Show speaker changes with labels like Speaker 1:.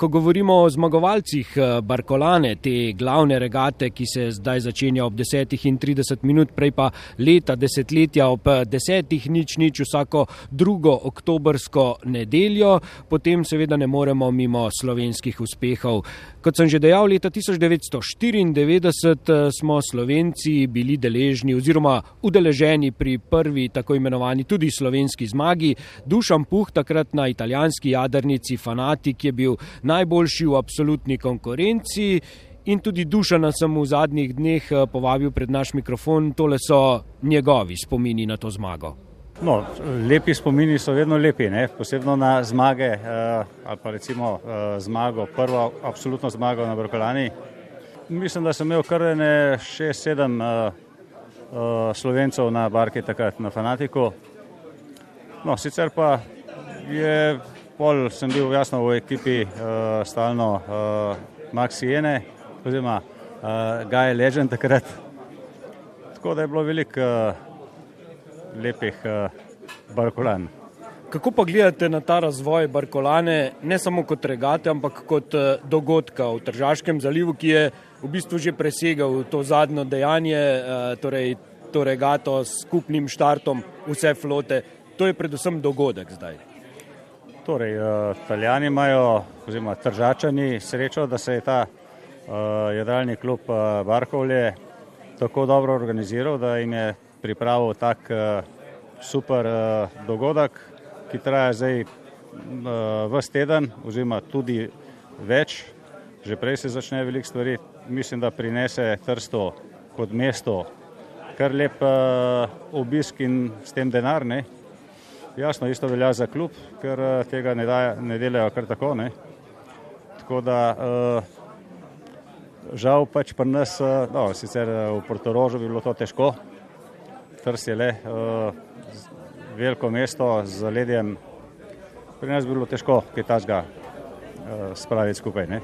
Speaker 1: Ko govorimo o zmagovalcih eh, Barkolane, te glavne regate, ki se zdaj začenja ob 10.30 minut, prej pa leta, desetletja ob 10. nič nič vsako drugo oktobrsko nedeljo, potem seveda ne moremo mimo slovenskih uspehov. Kot sem že dejal, leta 1994 eh, smo Slovenci bili deležni oziroma udeleženi pri prvi tako imenovani tudi slovenski zmagi. Dušan Puh, takrat na italijanski jadrnici Fanatik, je bil najboljši v absolutni konkurenci. In tudi Dušana sem v zadnjih dneh eh, povabil pred naš mikrofon, tole so njegovi spomini na to zmago.
Speaker 2: No, lepi spomini so vedno lepi, ne? posebno na zmage eh, ali pa recimo eh, zmago, prvo absolutno zmago na Brokolani. Mislim, da sem imel kar ne šest, sedem eh, eh, slovencev na barki takrat na fanatiku. No, sicer pa je pol sem bil jasno v ekipi uh, stalno uh, Maxi Jene, oziroma uh, Guy Legend takrat. Tako da je bilo veliko uh, lepih uh, barkolan.
Speaker 1: Kako pa gledate na ta razvoj Barkolane, ne samo kot regate, ampak kot dogodka v Tržaškem zalivu, ki je v bistvu že presegal to zadnjo dejanje, torej to regato s skupnim štartom vse flote. To je predvsem dogodek zdaj.
Speaker 2: Torej, Italijani imajo, oziroma Tržačani, srečo, da se je ta uh, jadralni klub uh, Barkovlje tako dobro organiziral, da jim je pripravil tak uh, super uh, dogodek, ki traja zdaj uh, vse teden, oziroma tudi več. Že prej se začne veliko stvari, mislim, da prinese Trsto kot mesto kar lep uh, obisk in s tem denar. Ne? Jasno, isto velja za klub, ker eh, tega ne, da, ne delajo kar tako. Ne. Tako da uh, žal pač pri nas, uh, no, sicer v Portorožu bi bilo to težko, Trs je le veliko mesto z ledjem, pri nas bi bilo težko kaj tažga uh, spraviti skupaj. Ne.